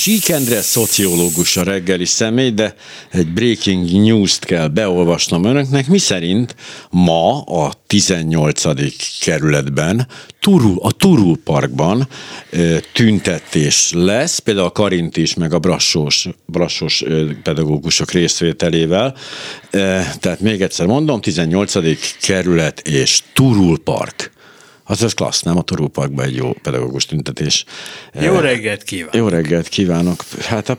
Sík Endre szociológus a reggeli személy, de egy breaking news-t kell beolvasnom önöknek, mi szerint ma a 18. kerületben, Turul, a Turul Parkban tüntetés lesz, például a Karint meg a Brassós, Brassós pedagógusok részvételével. Tehát még egyszer mondom, 18. kerület és Turul Park. Az az klassz, nem? A Torúparkban egy jó pedagógus tüntetés. Jó reggelt kívánok! Jó reggelt kívánok! Hát a,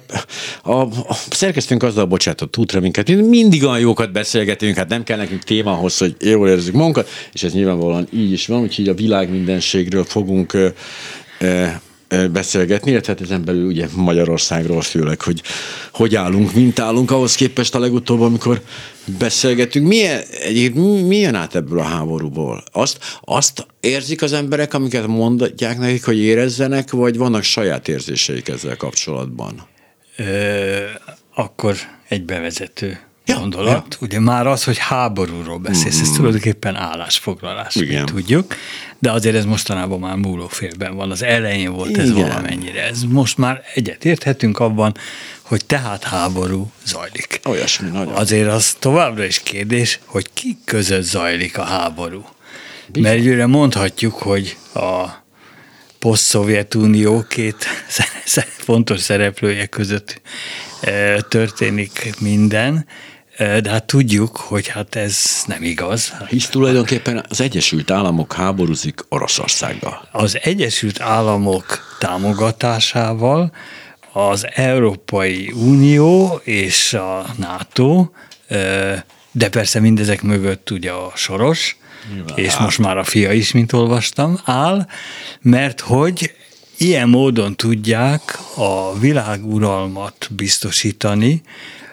a, a szerkesztőnk azzal bocsátott útra minket, mindig olyan jókat beszélgetünk, hát nem kell nekünk témához, hogy jól érezzük magunkat, és ez nyilvánvalóan így is van, úgyhogy a világ mindenségről fogunk beszélgetni, illetve hát ezen belül ugye Magyarországról főleg, hogy hogy állunk, mint állunk ahhoz képest a legutóbb, amikor beszélgetünk. Milyen, egyébként milyen át ebből a háborúból? Azt, azt érzik az emberek, amiket mondják nekik, hogy érezzenek, vagy vannak saját érzéseik ezzel kapcsolatban? Ö, akkor egy bevezető ja, gondolat. Ja. Ugye már az, hogy háborúról beszélsz, mm. ez tulajdonképpen állásfoglalás, Igen. tudjuk, de azért ez mostanában már múlófélben van. Az elején volt Igen. ez valamennyire. Ez most már egyet érthetünk abban, hogy tehát háború zajlik. Olyasmi nagyon. Azért az továbbra is kérdés, hogy ki között zajlik a háború. Bizony. Mert ugye mondhatjuk, hogy a poszt-Szovjetunió két fontos szereplője között eh, történik minden, de hát tudjuk, hogy hát ez nem igaz. Hisz tulajdonképpen az Egyesült Államok háborúzik Oroszországgal. Az Egyesült Államok támogatásával az Európai Unió és a NATO, de persze mindezek mögött ugye a Soros, Nyilván és most már a fia is, mint olvastam, áll, mert hogy ilyen módon tudják a világuralmat biztosítani,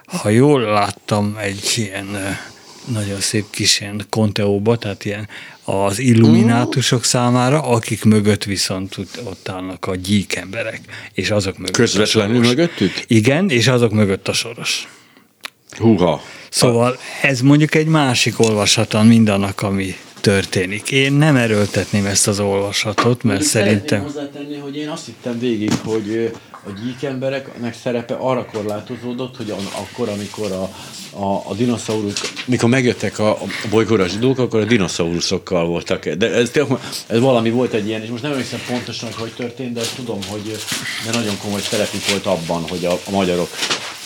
ha jól láttam egy ilyen nagyon szép kis ilyen konteóba, tehát ilyen az illuminátusok számára, akik mögött viszont ott állnak a gyík emberek, és azok mögött Közvetlenül mögöttük? Igen, és azok mögött a soros. Húha. Szóval ez mondjuk egy másik olvasatan mindannak, ami történik. Én nem erőltetném ezt az olvasatot, mert én szerintem... hozzátenni, hogy én azt hittem végig, hogy a gyík embereknek szerepe arra korlátozódott, hogy akkor, amikor a, a, a dinoszaurusz, mikor megjöttek a, a bolygóra zsidók, akkor a dinoszauruszokkal voltak. De ez, ez valami volt egy ilyen, és most nem emlékszem pontosan, hogy történt, de tudom, hogy de nagyon komoly szerepük volt abban, hogy a, a magyarok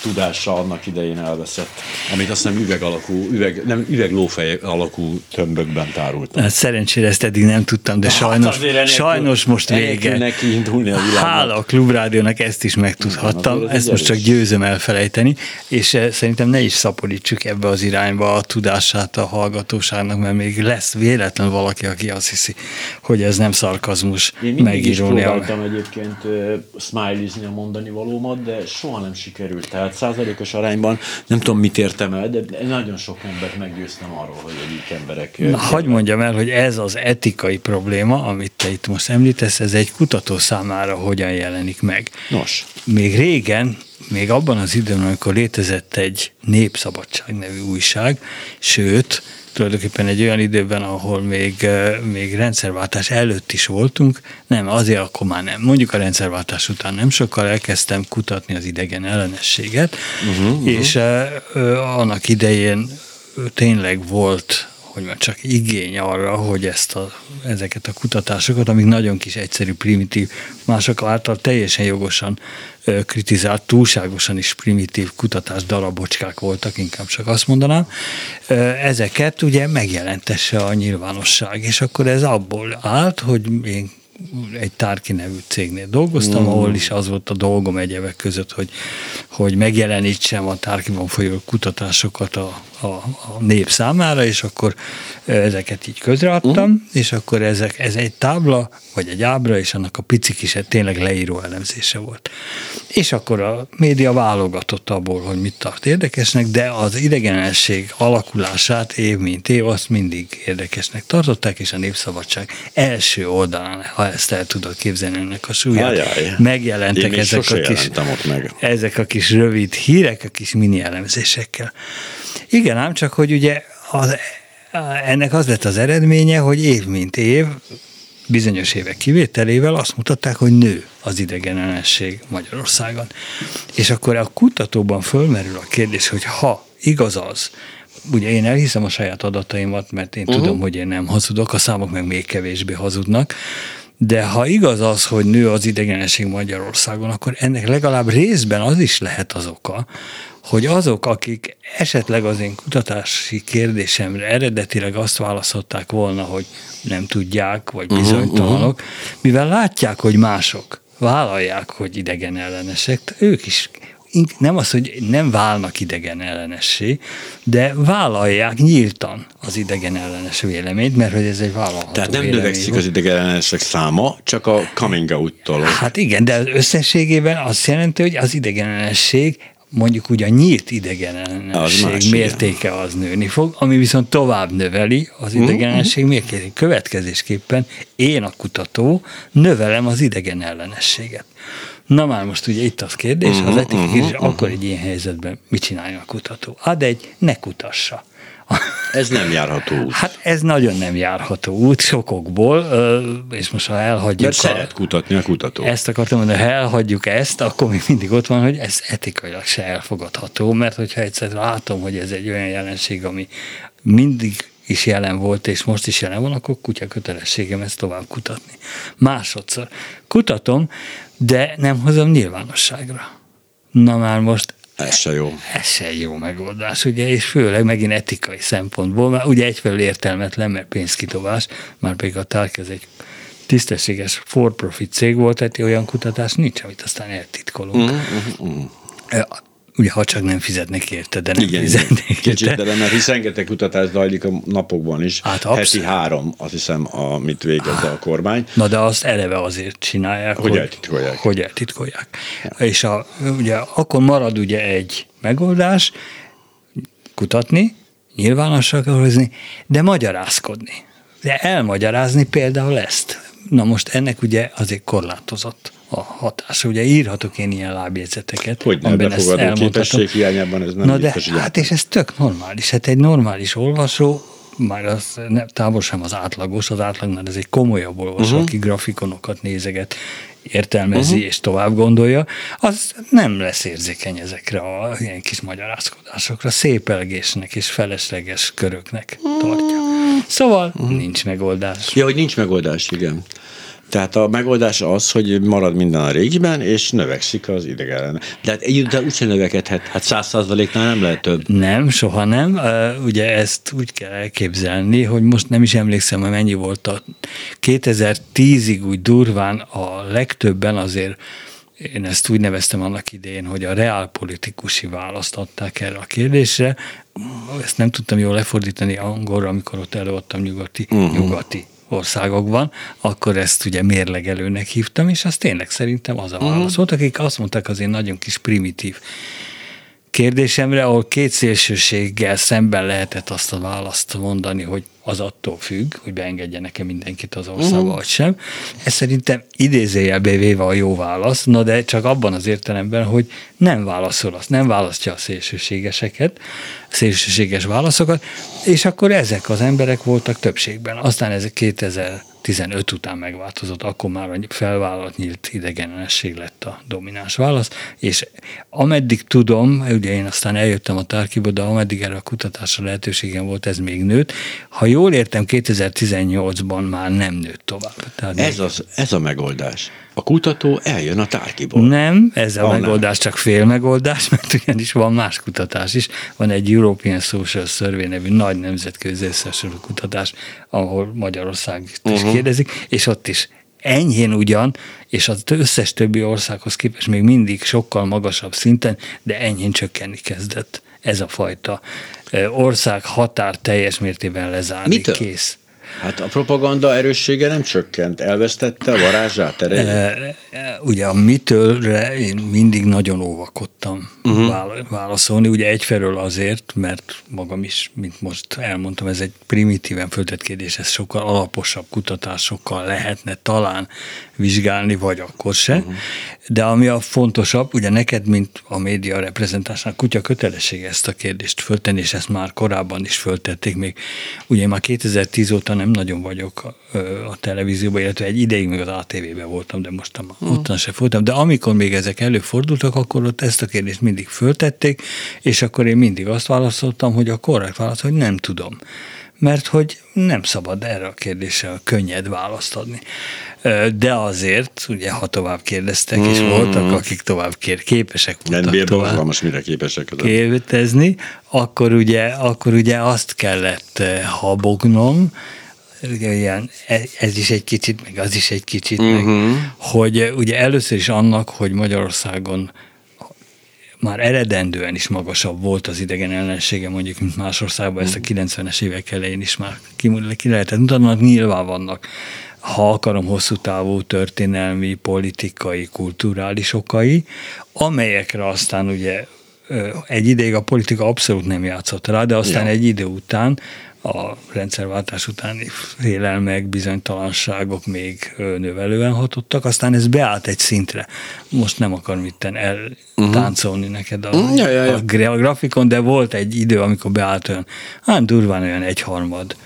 tudása annak idején elveszett, amit azt hiszem üveg alakú, üveg, nem üveglófej alakú tömbökben tárult. Hát szerencsére ezt eddig nem tudtam, de hát sajnos, hát sajnos most vége. Neki indulni a Hála a Klubrádiónak ezt is megtudhattam, ezt most csak győzöm elfelejteni, és eh, szerintem ne is szaporítsuk ebbe az irányba a tudását a hallgatóságnak, mert még lesz véletlen valaki, aki azt hiszi, hogy ez nem szarkazmus Én mindig is próbáltam egyébként uh, smilizni a mondani valómat, de soha nem sikerült. Tehát tehát százalékos arányban nem tudom, mit értem el, de nagyon sok embert meggyőztem arról, hogy egyik emberek... Na, hagyd mondjam el, hogy ez az etikai probléma, amit te itt most említesz, ez egy kutató számára hogyan jelenik meg. Nos. Még régen, még abban az időben, amikor létezett egy Népszabadság nevű újság, sőt, tulajdonképpen egy olyan időben, ahol még, még rendszerváltás előtt is voltunk, nem, azért akkor már nem. Mondjuk a rendszerváltás után nem sokkal elkezdtem kutatni az idegen ellenességet, uh-huh, uh-huh. és uh, annak idején tényleg volt hogy már csak igény arra, hogy ezt a, ezeket a kutatásokat, amik nagyon kis egyszerű, primitív, mások által teljesen jogosan kritizált, túlságosan is primitív kutatás darabocskák voltak, inkább csak azt mondanám, ezeket ugye megjelentesse a nyilvánosság, és akkor ez abból állt, hogy én egy Tárki nevű cégnél dolgoztam, mm. ahol is az volt a dolgom egyebek között, hogy, hogy megjelenítsem a Tárkiban folyó kutatásokat a, a, a nép számára, és akkor ezeket így közreadtam, uh-huh. és akkor ezek, ez egy tábla, vagy egy ábra, és annak a pici kis tényleg leíró elemzése volt. És akkor a média válogatott abból, hogy mit tart érdekesnek, de az idegenesség alakulását év mint év azt mindig érdekesnek tartották, és a Népszabadság első oldalán, ha ezt el tudod képzelni ennek a súlyát, Ajaj. megjelentek ezek a, kis, meg. ezek a kis rövid hírek, a kis mini elemzésekkel. Igen, ám csak, hogy ugye az, ennek az lett az eredménye, hogy év mint év bizonyos évek kivételével azt mutatták, hogy nő az idegenellenesség Magyarországon. És akkor a kutatóban fölmerül a kérdés, hogy ha igaz az, ugye én elhiszem a saját adataimat, mert én uh-huh. tudom, hogy én nem hazudok, a számok meg még kevésbé hazudnak, de ha igaz az, hogy nő az idegenesség Magyarországon, akkor ennek legalább részben az is lehet az oka, hogy azok, akik esetleg az én kutatási kérdésemre eredetileg azt választották volna, hogy nem tudják, vagy mhm, bizonytalanok, uh-huh. mivel látják, hogy mások vállalják, hogy idegen ellenesek, ők is nem az, hogy nem válnak idegen ellenessé, de vállalják nyíltan az idegen ellenes véleményt, mert hogy ez egy vállalható Tehát nem növekszik az idegen ellenesek száma, csak a coming out-tól. Hát igen, de az összességében azt jelenti, hogy az idegen ellenesség mondjuk ugye a nyílt idegenellenség mértéke igen. az nőni fog, ami viszont tovább növeli az mhm, idegenellenség uh-huh. mértékét. Következésképpen én a kutató növelem az idegenellenességet. Na már most ugye itt az kérdés, uh-huh, az etikai uh-huh, kérdés, uh-huh. akkor egy ilyen helyzetben mit csinálja a kutató? Ad egy, ne kutassa. Ez nem járható út. Hát ez nagyon nem járható út, sokokból, és most ha elhagyjuk... Mert szeret kutatni a kutató. Ezt akartam mondani, ha elhagyjuk ezt, akkor még mindig ott van, hogy ez etikailag se elfogadható, mert hogyha egyszer látom, hogy ez egy olyan jelenség, ami mindig is jelen volt, és most is jelen van, akkor kutya kötelességem ezt tovább kutatni. Másodszor kutatom, de nem hozom nyilvánosságra. Na már most ez se jó. Ez se jó megoldás, ugye, és főleg megint etikai szempontból, mert ugye egyfelől értelmetlen, mert pénzkitobás, már pedig a TARK ez egy tisztességes for-profit cég volt, tehát olyan kutatás nincs, amit aztán eltitkolunk. Mm, mm, mm ugye ha csak nem fizetnek érte, de nem Igen, fizetnek érte. Kicsit, de mert hisz rengeteg kutatás zajlik a napokban is. Hát Heti három, azt hiszem, amit végez a kormány. Na de azt eleve azért csinálják, hogy, hogy eltitkolják. Hogy eltitkolják. Ja. És a, ugye akkor marad ugye egy megoldás, kutatni, nyilvánosságra hozni, de magyarázkodni. De elmagyarázni például ezt. Na most ennek ugye azért korlátozott a hatása. Ugye írhatok én ilyen lábjegyzeteket, hogy nem, ezt elmondhatom. hiányában ez nem Na de, hát és ez tök normális. Hát egy normális olvasó, már az ne, távol sem az átlagos, az átlagnál ez egy komolyabb olvasó, uh-huh. aki grafikonokat nézeget, értelmezi uh-huh. és tovább gondolja, az nem lesz érzékeny ezekre a ilyen kis magyarázkodásokra, szépelgésnek és felesleges köröknek tartja. Szóval uh-huh. nincs megoldás. Ja, hogy nincs megoldás, igen. Tehát a megoldás az, hogy marad minden a régiben, és növekszik az idegen. De hát egy de úgyse növekedhet, hát száz százaléknál nem lehet több. Nem, soha nem. Ugye ezt úgy kell elképzelni, hogy most nem is emlékszem, hogy mennyi volt a 2010-ig úgy durván a legtöbben azért én ezt úgy neveztem annak idején, hogy a reálpolitikusi választ adták erre a kérdésre. Ezt nem tudtam jól lefordítani angolra, amikor ott előadtam nyugati, uh-huh. nyugati országokban, akkor ezt ugye mérlegelőnek hívtam, és az tényleg szerintem az a válasz uh-huh. volt, akik azt mondták az én nagyon kis primitív kérdésemre, ahol két szélsőséggel szemben lehetett azt a választ mondani, hogy az attól függ, hogy beengedjenek-e mindenkit az országba, uh-huh. vagy sem. Ez szerintem idézőjelbe véve a jó válasz, na de csak abban az értelemben, hogy nem válaszol azt, nem választja a szélsőségeseket, a szélsőséges válaszokat, és akkor ezek az emberek voltak többségben. Aztán ezek 2000 15 után megváltozott, akkor már a felvállalt nyílt idegenesség lett a domináns válasz, és ameddig tudom, ugye én aztán eljöttem a Tárkiba, de ameddig erre a kutatásra lehetőségem volt, ez még nőtt. Ha jól értem, 2018-ban már nem nőtt tovább. Tehát ez, az, ez a megoldás a kutató eljön a tárkiból. Nem, ez a oh, megoldás csak fél megoldás, mert ugyanis van más kutatás is. Van egy European Social Survey nevű nagy nemzetközi összesülő kutatás, ahol Magyarország is uh-huh. kérdezik, és ott is enyhén ugyan, és az összes többi országhoz képest még mindig sokkal magasabb szinten, de enyhén csökkenni kezdett ez a fajta ország határ teljes mértében lezárni. Mitől? Kész. Hát a propaganda erőssége nem csökkent, elvesztette a varázsát, erejét? E, ugye a mitőlre én mindig nagyon óvakodtam uh-huh. válaszolni. Ugye egyfelől azért, mert magam is, mint most elmondtam, ez egy primitíven föltett kérdés, ez sokkal alaposabb kutatásokkal lehetne talán vizsgálni, vagy akkor se. Uh-huh. De ami a fontosabb, ugye neked, mint a média reprezentásnak kutya kötelessége ezt a kérdést föltenni, és ezt már korábban is föltették még. Ugye én már 2010 óta nem nagyon vagyok a, a televízióban, illetve egy ideig még az ATV-ben voltam, de most uh-huh. Mhm. ottan se voltam. De amikor még ezek előfordultak, akkor ott ezt a kérdést mindig föltették, és akkor én mindig azt válaszoltam, hogy a korrekt válasz, hogy nem tudom mert hogy nem szabad erre a kérdésre könnyed választ adni. De azért, ugye, ha tovább kérdeztek, és mm. voltak, akik tovább kér, képesek voltak Nem tovább most mire képesek kérdezni, akkor ugye, akkor ugye azt kellett habognom, ilyen, e, ez is egy kicsit, meg az is egy kicsit, uh-huh. meg, mhm. hogy ugye először is annak, hogy Magyarországon már eredendően is magasabb volt az idegen ellensége, mondjuk, mint más országban, ezt a 90-es évek elején is már ki, ki lehetett mutatni, nyilván vannak ha akarom, hosszú távú történelmi, politikai, kulturális okai, amelyekre aztán ugye egy ideig a politika abszolút nem játszott rá, de aztán ja. egy idő után a rendszerváltás utáni félelmek, bizonytalanságok még növelően hatottak, aztán ez beállt egy szintre. Most nem akarom itt eltáncolni uh-huh. neked a, uh, ja, ja, ja. a grafikon, de volt egy idő, amikor beállt olyan, hát durván olyan egyharmad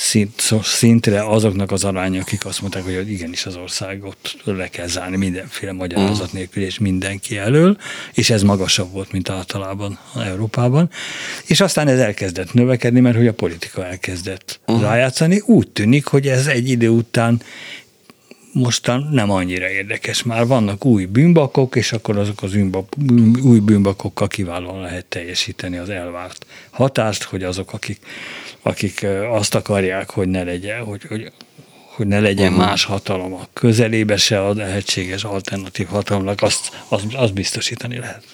szint, szintre azoknak az aránya, akik azt mondták, hogy igenis az országot le kell zárni mindenféle magyarázat nélkül, és mindenki elől, és ez magasabb volt, mint általában Európában. És aztán ez elkezdett növekedni, mert hogy a politika elkezdett uh-huh. rájátszani. Úgy tűnik, hogy ez egy idő után mostan nem annyira érdekes. Már vannak új bűnbakok, és akkor azok az bűnbak, új bűnbakokkal kiválóan lehet teljesíteni az elvárt hatást, hogy azok, akik akik azt akarják, hogy ne legyen, hogy, hogy, hogy ne legyen uh-huh. más hatalom a közelébe se a lehetséges alternatív hatalomnak, azt, azt, azt biztosítani lehet.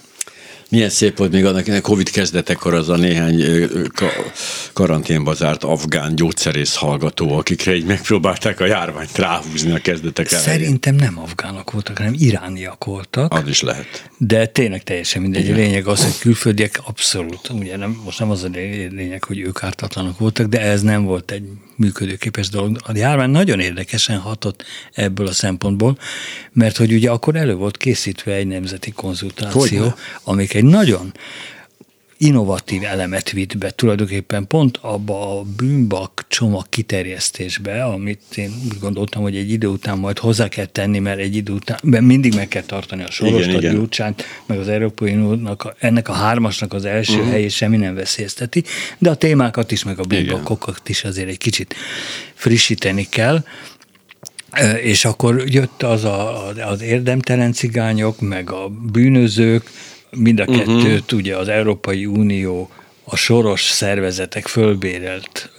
Milyen szép volt még annak, a Covid kezdetekor az a néhány karanténba zárt afgán gyógyszerész hallgató, akikre így megpróbálták a járványt ráhúzni a kezdetek elején. Szerintem nem afgánok voltak, hanem irániak voltak. Az is lehet. De tényleg teljesen mindegy. Igen. A lényeg az, hogy külföldiek abszolút, ugye nem, most nem az a lényeg, hogy ők ártatlanok voltak, de ez nem volt egy működőképes dolog. A járvány nagyon érdekesen hatott ebből a szempontból, mert hogy ugye akkor elő volt készítve egy nemzeti konzultáció, Hogyne? amik egy nagyon innovatív elemet vitt be. Tulajdonképpen pont abba a bűnbak csomag kiterjesztésbe, amit én úgy gondoltam, hogy egy idő után majd hozzá kell tenni, mert egy idő után mert mindig meg kell tartani a sorost, a gyurcsánt, meg az Európai Uniónak, ennek a hármasnak az első uh-huh. helyét semmi nem veszélyezteti, de a témákat is, meg a bűnbakokat is azért egy kicsit frissíteni kell, és akkor jött az a, az érdemtelen cigányok, meg a bűnözők, mind a uh-huh. kettőt ugye az Európai Unió a soros szervezetek fölbérelt,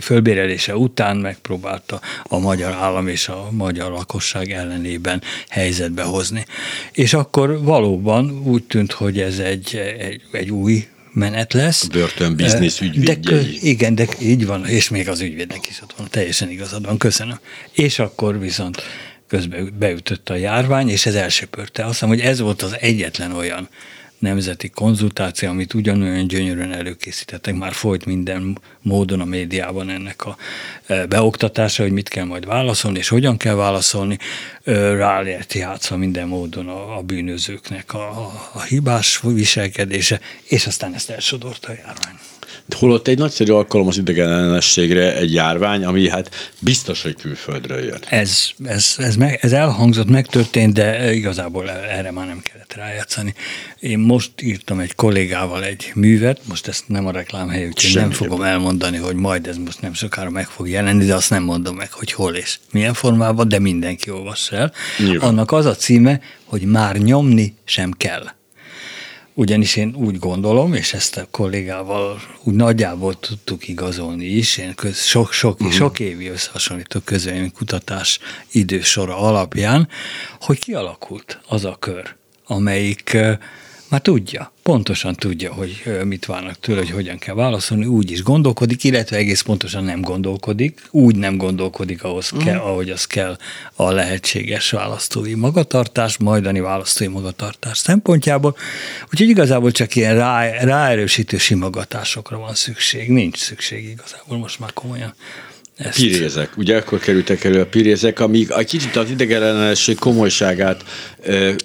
fölbérelése után megpróbálta a magyar állam és a magyar lakosság ellenében helyzetbe hozni. És akkor valóban úgy tűnt, hogy ez egy, egy, egy új menet lesz. Börtönbiznisz ügyvédjei. De, igen, de így van, és még az ügyvédnek is ott van, teljesen igazad van, köszönöm. És akkor viszont közben beütött a járvány, és ez elsöpörte. Azt hiszem, hogy ez volt az egyetlen olyan nemzeti konzultáció, amit ugyanolyan gyönyörűen előkészítettek, már folyt minden módon a médiában ennek a e, beoktatása, hogy mit kell majd válaszolni, és hogyan kell válaszolni, rá lehet játszva minden módon a, a bűnözőknek a, a, a hibás viselkedése, és aztán ezt elsodorta a járvány. Holott egy nagyszerű alkalom az idegenellenességre egy járvány, ami hát biztos, hogy külföldről jön. Ez, ez, ez, meg, ez elhangzott, megtörtént, de igazából erre már nem kellett rájátszani. Én most írtam egy kollégával egy művet, most ezt nem a reklámhely, úgyhogy Semmi nem fogom elmondani, hogy majd ez most nem sokára meg fog jelenni, de azt nem mondom meg, hogy hol és milyen formában, de mindenki olvassa el. Nyilván. Annak az a címe, hogy már nyomni sem kell. Ugyanis én úgy gondolom, és ezt a kollégával úgy nagyjából tudtuk igazolni is, én köz, sok, sok, uh-huh. sok évi összehasonlító közvélemény kutatás idősora alapján, hogy kialakult az a kör, amelyik Már tudja, pontosan tudja, hogy mit várnak tőle, hogy hogyan kell válaszolni, úgy is gondolkodik, illetve egész pontosan nem gondolkodik, úgy nem gondolkodik, ahhoz uh-huh. kell, ahogy az kell a lehetséges választói magatartás, majdani választói magatartás szempontjából. Úgyhogy igazából csak ilyen rá, ráerősítő simogatásokra van szükség, nincs szükség igazából most már komolyan ezt. Pirézek, ugye akkor kerültek elő a pirézek, amíg egy kicsit az idegenellenesség komolyságát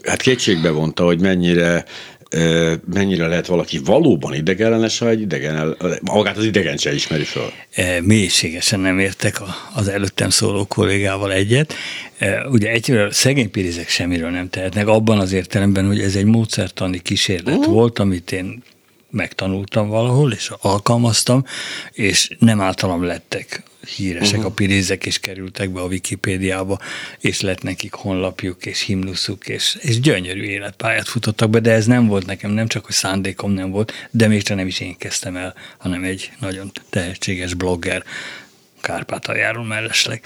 hát kétségbe vonta, hogy mennyire mennyire lehet valaki valóban idegenellenes, ha egy idegen, magát az idegen se ismeri föl. Mélységesen nem értek az előttem szóló kollégával egyet. Ugye egyről szegény pirizek semmiről nem tehetnek, abban az értelemben, hogy ez egy módszertani kísérlet uh-huh. volt, amit én megtanultam valahol, és alkalmaztam, és nem általam lettek híresek uh-huh. a pirézek, és kerültek be a Wikipédiába, és lett nekik honlapjuk, és himnuszuk, és, és gyönyörű életpályát futottak be, de ez nem volt nekem, nem csak, hogy szándékom nem volt, de még nem is én kezdtem el, hanem egy nagyon tehetséges blogger, Kárpátaljáról mellesleg.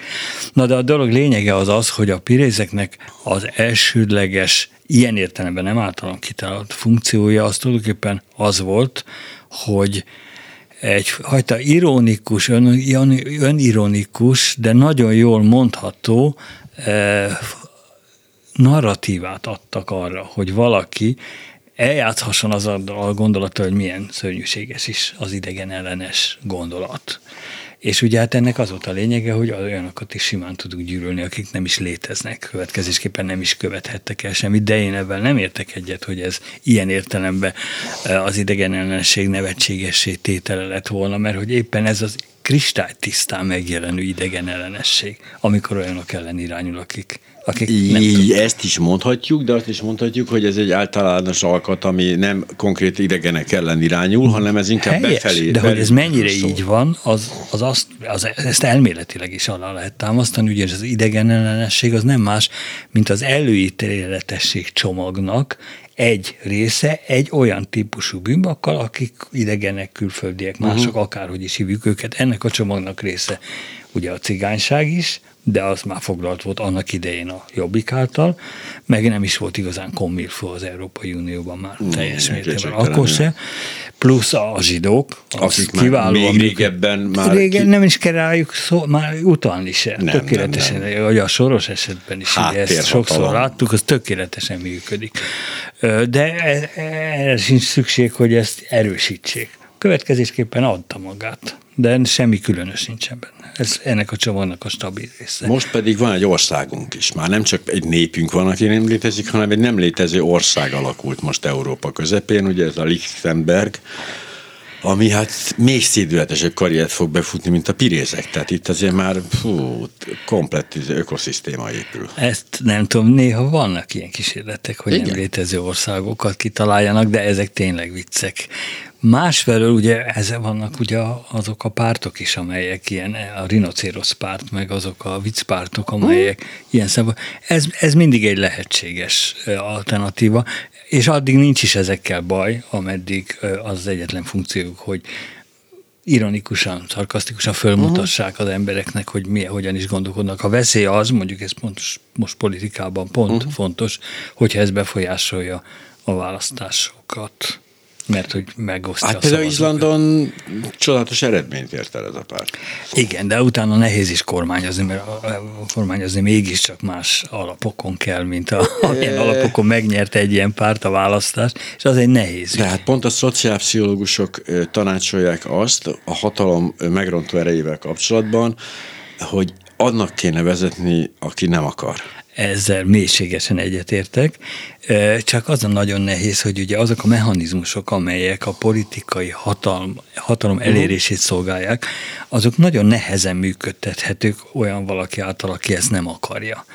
Na de a dolog lényege az az, hogy a pirézeknek az elsődleges, ilyen értelemben nem általam kitalált funkciója az tulajdonképpen az volt, hogy egyfajta ironikus, ön, önironikus, de nagyon jól mondható eh, narratívát adtak arra, hogy valaki eljátszhasson az a gondolata, hogy milyen szörnyűséges is az idegen ellenes gondolat. És ugye hát ennek az volt a lényege, hogy olyanokat is simán tudunk gyűlölni, akik nem is léteznek, következésképpen nem is követhettek el semmit, de én ebben nem értek egyet, hogy ez ilyen értelemben eh, az idegen ellenség nevetségessé tétele lett volna, mert hogy éppen ez az kristálytisztán megjelenő idegen ellenesség, amikor olyanok ellen irányul, akik akik Így, ezt is mondhatjuk, de azt is mondhatjuk, hogy ez egy általános alkat, ami nem konkrét idegenek ellen irányul, hanem ez inkább Helyes, befelé. De hogy ez mennyire szól. így van, az, az, azt, az, ezt elméletileg is alá lehet támasztani, ugye az idegen ellenesség az nem más, mint az előítéletesség csomagnak egy része egy olyan típusú bűnbakkal, akik idegenek, külföldiek, mások, uh-huh. akárhogy is hívjuk őket, ennek a csomagnak része ugye a cigányság is, de az már foglalt volt annak idején a Jobbik által, meg nem is volt igazán kommilfó az Európai Unióban már mm, teljes mértékben, akkor se. Plusz a zsidók, akik kiválóan... Még régebben már... Régen ki... nem is kell rájuk szó, már utalni se. Nem, tökéletesen, nem, nem. hogy a soros esetben is ugye ezt sokszor láttuk, az tökéletesen működik. De e- e- erre sincs szükség, hogy ezt erősítsék. Következésképpen adta magát, de semmi különös nincsen benne. Ez ennek a csomagnak a stabil része. Most pedig van egy országunk is. Már nem csak egy népünk van, aki nem létezik, hanem egy nem létező ország alakult most Európa közepén, ugye ez a Lichtenberg, ami hát még szédületesebb karriert fog befutni, mint a pirézek. Tehát itt azért már fú, komplett ökoszisztéma épül. Ezt nem tudom, néha vannak ilyen kísérletek, hogy Igen. nem létező országokat kitaláljanak, de ezek tényleg viccek. Másfelől ugye ezzel vannak ugye azok a pártok is, amelyek ilyen, a rinocérosz párt, meg azok a viccpártok, amelyek uh. ilyen szemben. Ez, ez mindig egy lehetséges alternatíva, és addig nincs is ezekkel baj, ameddig az az egyetlen funkciójuk, hogy ironikusan, szarkasztikusan fölmutassák uh-huh. az embereknek, hogy mi, hogyan is gondolkodnak. A veszély az, mondjuk ez pont, most politikában pont uh-huh. fontos, hogyha ez befolyásolja a választásokat mert hogy megosztja Hát például Izlandon csodálatos eredményt ért el ez a párt. Igen, de utána nehéz is kormányozni, mert a kormányozni mégiscsak más alapokon kell, mint a, amilyen alapokon megnyerte egy ilyen párt a választást, és az egy nehéz. De hát pont a szociálpszichológusok tanácsolják azt a hatalom megrontó erejével kapcsolatban, hogy annak kéne vezetni, aki nem akar ezzel mélységesen egyetértek, csak az a nagyon nehéz, hogy ugye azok a mechanizmusok, amelyek a politikai hatalom, hatalom elérését szolgálják, azok nagyon nehezen működtethetők olyan valaki által, aki ezt nem akarja.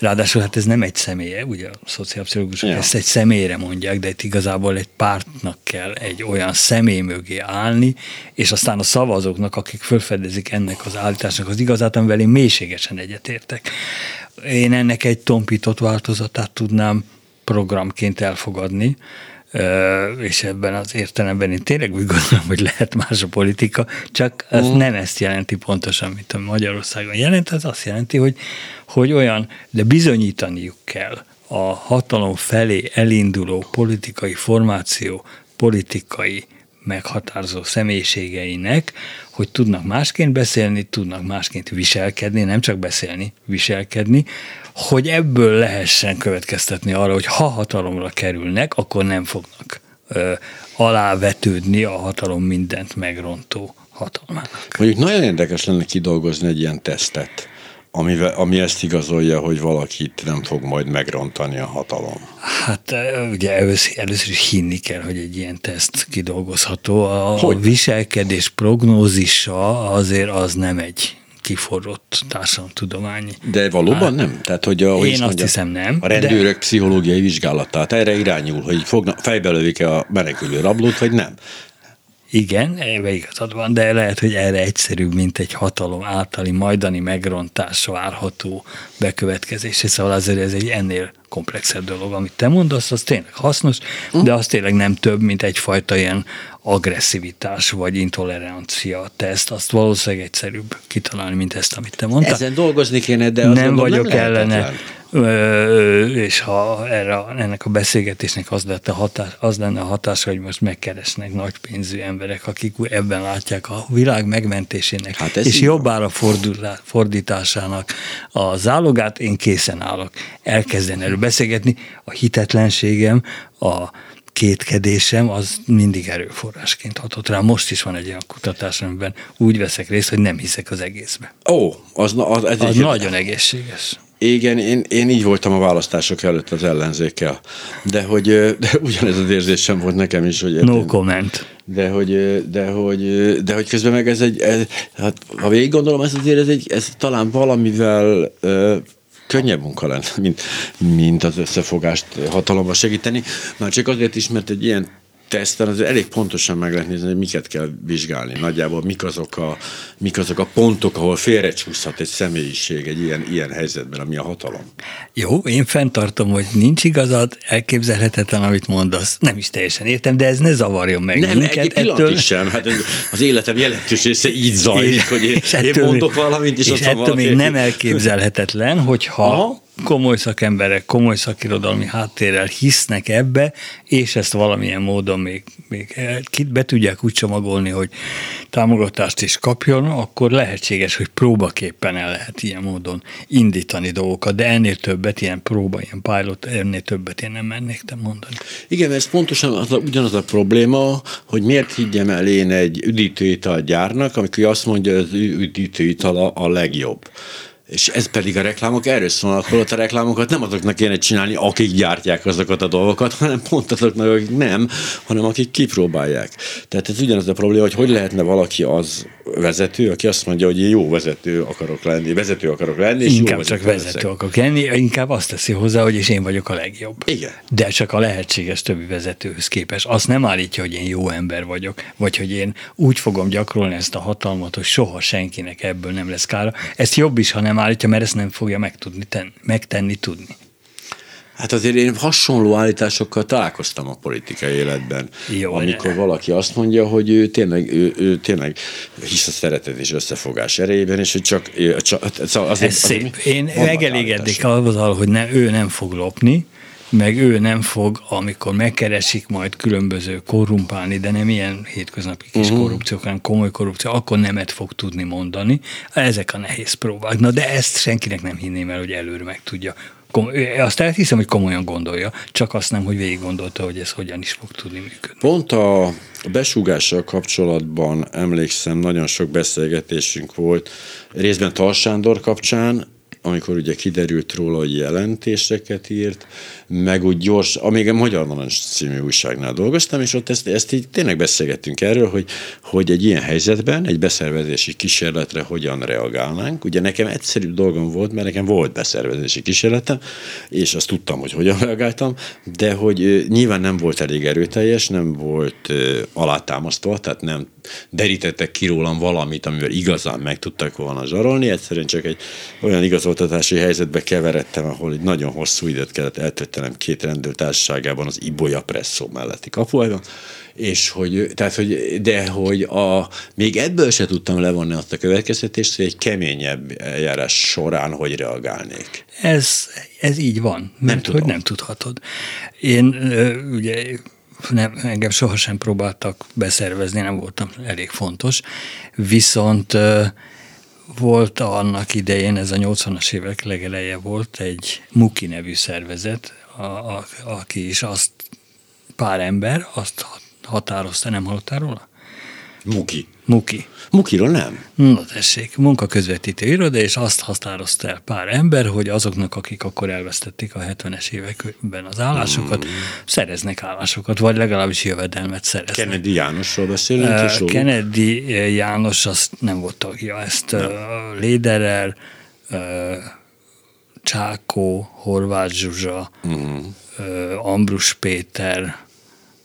Ráadásul hát ez nem egy személye, ugye a szociálpszichológusok ja. ezt egy személyre mondják, de itt igazából egy pártnak kell egy olyan személy mögé állni, és aztán a szavazóknak, akik felfedezik ennek az állításnak az igazát, amivel én mélységesen egyetértek. Én ennek egy tompított változatát tudnám programként elfogadni, és ebben az értelemben én tényleg úgy gondolom, hogy lehet más a politika, csak az uh. nem ezt jelenti pontosan, mint a Magyarországon jelent, az azt jelenti, hogy, hogy olyan, de bizonyítaniuk kell a hatalom felé elinduló politikai formáció, politikai meghatározó személyiségeinek, hogy tudnak másként beszélni, tudnak másként viselkedni, nem csak beszélni, viselkedni, hogy ebből lehessen következtetni arra, hogy ha hatalomra kerülnek, akkor nem fognak ö, alávetődni a hatalom mindent megrontó hatalmának. Mondjuk nagyon érdekes lenne kidolgozni egy ilyen tesztet, amivel, ami ezt igazolja, hogy valakit nem fog majd megrontani a hatalom. Hát ugye először, először is hinni kell, hogy egy ilyen teszt kidolgozható. A hogy? viselkedés prognózisa azért az nem egy kiforrott társadalomtudományi. De valóban hát, nem? Tehát, hogy a, én hogy azt mondja, hiszem nem. A rendőrök de... pszichológiai vizsgálatát erre irányul, hogy fogna, fejbe lövik-e a menekülő rablót, vagy nem? Igen, ebbe igazad van, de lehet, hogy erre egyszerűbb, mint egy hatalom általi majdani megrontás várható bekövetkezés. Szóval azért ez egy ennél komplexebb dolog, amit te mondasz, az tényleg hasznos, de az tényleg nem több, mint egyfajta ilyen agresszivitás vagy intolerancia teszt, azt valószínűleg egyszerűbb kitalálni, mint ezt, amit te mondtál. Ezen dolgozni kéne, de nem vagyok nem ellene, és ha erre, ennek a beszélgetésnek az, lett a hatás, az lenne a hatás, hogy most megkeresnek nagy pénzű emberek, akik ebben látják a világ megmentésének hát és jobbára fordításának a zálogát, én készen állok. Elkezdeni beszélgetni. A hitetlenségem, a kétkedésem az mindig erőforrásként hatott rá. Most is van egy olyan kutatás, amiben úgy veszek részt, hogy nem hiszek az egészbe. Ó, az, az, az, az nagyon egészséges. Igen, én, én így voltam a választások előtt az ellenzékkel. De hogy de ugyanez az érzésem volt nekem is, hogy... No comment. De hogy, de hogy, de hogy közben meg ez egy, ez, hát, ha végig gondolom, ez azért ez, egy, ez talán valamivel könnyebb munka lenne, mint, mint az összefogást hatalomba segíteni. Már csak azért is, mert egy ilyen teszten az elég pontosan meg lehet nézni, hogy miket kell vizsgálni. Nagyjából mik azok a, mik azok a pontok, ahol félrecsúszhat egy személyiség egy ilyen, ilyen helyzetben, ami a hatalom. Jó, én fenntartom, hogy nincs igazad, elképzelhetetlen, amit mondasz. Nem is teljesen értem, de ez ne zavarjon meg Nem, minket. egy ettől... is sem. Hát az életem jelentős része így zajlik, hogy én, én mondok valamit, és, és valaki... még nem elképzelhetetlen, hogyha Aha komoly szakemberek, komoly szakirodalmi háttérrel hisznek ebbe, és ezt valamilyen módon még, még be tudják úgy csomagolni, hogy támogatást is kapjon, akkor lehetséges, hogy próbaképpen el lehet ilyen módon indítani dolgokat, de ennél többet, ilyen próba, ilyen pilot, ennél többet én nem mennék te mondani. Igen, ez pontosan az a, ugyanaz a probléma, hogy miért higgyem el én egy üdítőital gyárnak, amikor azt mondja, hogy az üdítőital a, a legjobb és ez pedig a reklámok erről szólnak, holott a reklámokat nem azoknak kéne csinálni, akik gyártják azokat a dolgokat, hanem pont azoknak, akik nem, hanem akik kipróbálják. Tehát ez ugyanaz a probléma, hogy hogy lehetne valaki az vezető, aki azt mondja, hogy én jó vezető akarok lenni, vezető akarok lenni, és inkább jó csak vezető leszek. akarok lenni, inkább azt teszi hozzá, hogy és én vagyok a legjobb. Igen. De csak a lehetséges többi vezetőhöz képest. Azt nem állítja, hogy én jó ember vagyok, vagy hogy én úgy fogom gyakorolni ezt a hatalmat, hogy soha senkinek ebből nem lesz kára. Ezt jobb is, ha nem állítja, mert ezt nem fogja megtudni, ten, megtenni, tudni. Hát azért én hasonló állításokkal találkoztam a politikai életben. Jó, amikor valaki azt mondja, hogy ő tényleg, ő, ő tényleg hisz a szeretet és összefogás erejében, és hogy csak... csak azért, Ez szép. Én megelégednék azzal, hogy ne, ő nem fog lopni, meg ő nem fog, amikor megkeresik majd különböző korrumpálni, de nem ilyen hétköznapi kis uh-huh. korrupció, hanem komoly korrupció, akkor nemet fog tudni mondani. Ezek a nehéz próbák. Na de ezt senkinek nem hinném el, hogy előre meg tudja azt elhiszem, hogy komolyan gondolja, csak azt nem, hogy végig gondolta, hogy ez hogyan is fog tudni működni. Pont a besúgással kapcsolatban emlékszem, nagyon sok beszélgetésünk volt, részben Talsándor kapcsán, amikor ugye kiderült róla, hogy jelentéseket írt, meg úgy gyors, amíg a Magyar Narancs című újságnál dolgoztam, és ott ezt, ezt így tényleg beszélgettünk erről, hogy, hogy egy ilyen helyzetben, egy beszervezési kísérletre hogyan reagálnánk. Ugye nekem egyszerűbb dolgom volt, mert nekem volt beszervezési kísérletem, és azt tudtam, hogy hogyan reagáltam, de hogy nyilván nem volt elég erőteljes, nem volt alátámasztva, tehát nem derítettek ki rólam valamit, amivel igazán meg tudtak volna zsarolni, egyszerűen csak egy olyan háztartásszoltatási helyzetbe keveredtem, ahol egy nagyon hosszú időt kellett eltöltenem két rendőrtársaságában az Ibolya Presszó melletti kapuajban, és hogy, tehát, hogy, de hogy a, még ebből se tudtam levonni azt a következtetést, hogy egy keményebb eljárás során hogy reagálnék. Ez, ez így van, mert nem tudom. hogy nem tudhatod. Én ugye nem, engem sohasem próbáltak beszervezni, nem voltam elég fontos, viszont volt annak idején, ez a 80-as évek legeleje volt, egy Muki nevű szervezet, a, a, aki is azt pár ember azt határozta, nem hallottál róla? Muki. Muki. Mukiról nem? Na tessék, munkaközvetítő iroda, és azt határozta el pár ember, hogy azoknak, akik akkor elvesztették a 70-es években az állásokat, mm. szereznek állásokat, vagy legalábbis jövedelmet szereznek. Kennedy Jánosról beszélünk? Uh, Kennedy János azt nem volt tagja, ezt uh, Léderel, uh, Csákó, Horváth Zsuzsa, mm. uh, Ambrus Péter,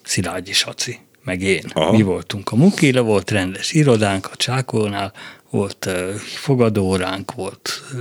Szilágyi Saci meg én. Aha. Mi voltunk a Mukile, volt rendes irodánk a Csákónál, volt uh, fogadóránk, volt uh,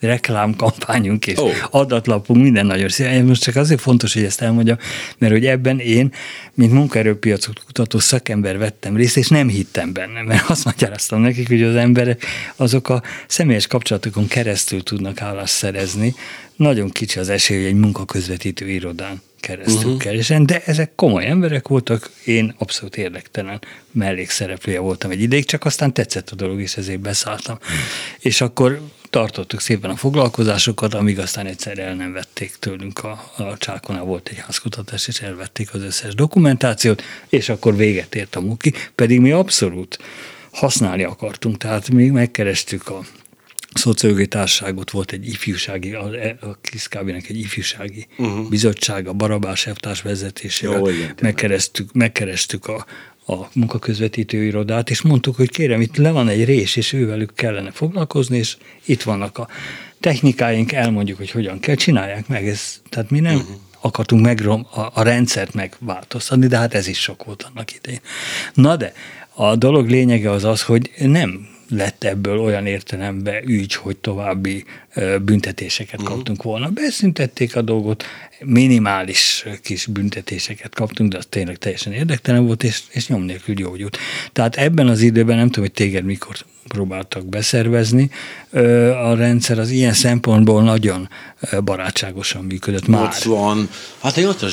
reklámkampányunk és oh. adatlapunk, minden nagyon szépen. Most csak azért fontos, hogy ezt elmondjam, mert hogy ebben én, mint munkaerőpiacot kutató szakember vettem részt, és nem hittem benne, mert azt magyaráztam nekik, hogy az emberek azok a személyes kapcsolatokon keresztül tudnak állást szerezni. Nagyon kicsi az esély, hogy egy munkaközvetítő irodán keresztül uh-huh. keresen, de ezek komoly emberek voltak, én abszolút érdektelen mellékszereplője voltam egy ideig, csak aztán tetszett a dolog, és ezért beszálltam. Uh-huh. És akkor tartottuk szépen a foglalkozásokat, amíg aztán egyszer el nem vették tőlünk a, a csákonál volt egy házkutatás, és elvették az összes dokumentációt, és akkor véget ért a muki, pedig mi abszolút használni akartunk, tehát mi megkerestük a szociológiai társaságot volt egy ifjúsági, a, a Kiszkábinek egy ifjúsági uh-huh. bizottság, a Barabás Eftárs vezetésével Jó, igen, megkerestük, megkerestük a, a munkaközvetítő irodát, és mondtuk, hogy kérem, itt le van egy rés, és ővelük kellene foglalkozni, és itt vannak a technikáink, elmondjuk, hogy hogyan kell, csinálják meg. Ez, tehát mi nem uh-huh. akartunk megrom, a, a rendszert megváltoztatni, de hát ez is sok volt annak idején. Na de, a dolog lényege az az, hogy nem lett ebből olyan értelemben ügy, hogy további büntetéseket uh-huh. kaptunk volna. Beszüntették a dolgot, minimális kis büntetéseket kaptunk, de az tényleg teljesen érdektelen volt, és, és nyom nélkül gyógyult. Tehát ebben az időben, nem tudom, hogy téged mikor próbáltak beszervezni, a rendszer az ilyen szempontból nagyon barátságosan működött 80, már. hát egy 80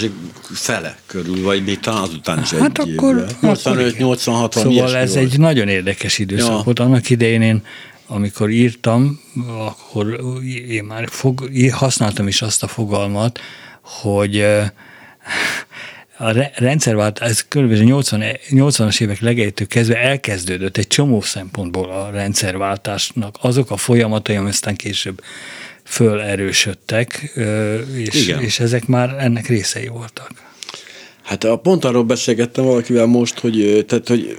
fele körül, vagy még talán azután is hát egy akkor, 85, 86 Szóval ez volt. egy nagyon érdekes időszak ja. volt. Annak idején én amikor írtam, akkor én már fog, használtam is azt a fogalmat, hogy a rendszerváltás, ez kb. 80, 80-as évek legejétől kezdve elkezdődött egy csomó szempontból a rendszerváltásnak azok a folyamatai, ami aztán később fölerősödtek, és, és ezek már ennek részei voltak. Hát a pont arról beszélgettem valakivel most, hogy, tehát, hogy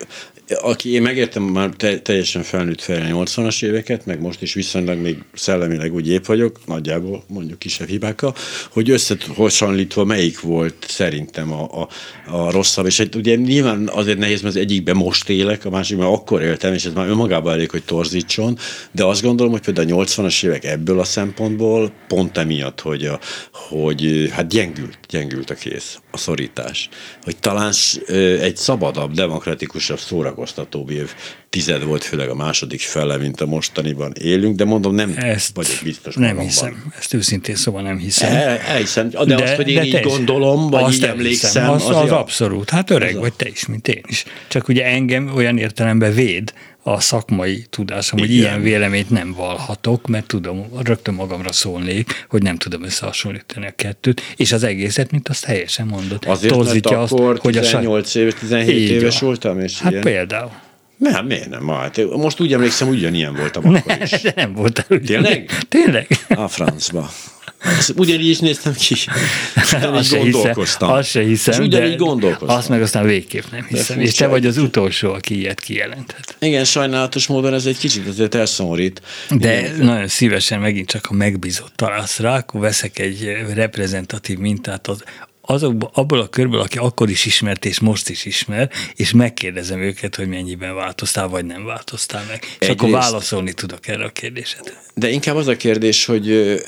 aki én megértem már te, teljesen felnőtt fel a 80-as éveket, meg most is viszonylag még szellemileg úgy épp vagyok, nagyjából mondjuk kisebb hibákkal, hogy összehasonlítva melyik volt szerintem a, a, a rosszabb, és egy, ugye nyilván azért nehéz, mert az egyikben most élek, a másikban akkor éltem, és ez már önmagában elég, hogy torzítson, de azt gondolom, hogy például a 80-as évek ebből a szempontból pont emiatt, hogy, a, hogy hát gyengült, gyengült a kész, a szorítás. Hogy talán egy szabadabb, demokratikusabb szórakozás szórakoztatóbb év tized volt, főleg a második fele, mint a mostaniban élünk, de mondom, nem Ezt vagyok biztos Nem magamban. hiszem, ezt őszintén szóval nem hiszem. El, elhiszem, de, de azt, hogy én de így gondolom, vagy így emlékszem. Az, az, az abszolút, hát öreg az vagy te is, mint én is. Csak ugye engem olyan értelemben véd, a szakmai tudásom, hogy ilyen véleményt nem valhatok, mert tudom, rögtön magamra szólnék, hogy nem tudom összehasonlítani a kettőt, és az egészet, mint azt helyesen mondott. Azért, Torzítja mert akkor azt, hogy 18 a éves, 17 Így éves van. voltam, és Hát ilyen. például. Nem, miért nem? Hát, most úgy emlékszem, ugyanilyen voltam akkor is. De nem voltál. Tényleg? Tényleg? A francba. Ugyanígy is néztem ki. azt, se hiszem, azt se hiszem, és ugyanígy gondolkoztam. Azt meg aztán végképp nem hiszem. És te vagy az utolsó, aki ilyet kijelenthet. Igen, sajnálatos módon ez egy kicsit azért elszomorít. De Én... nagyon szívesen megint csak, a megbízott találsz rá, akkor veszek egy reprezentatív mintát az azokból, abból a körből, aki akkor is ismert, és most is ismer, és megkérdezem őket, hogy mennyiben változtál, vagy nem változtál meg. És Egyrészt, akkor válaszolni tudok erre a kérdésre. De inkább az a kérdés, hogy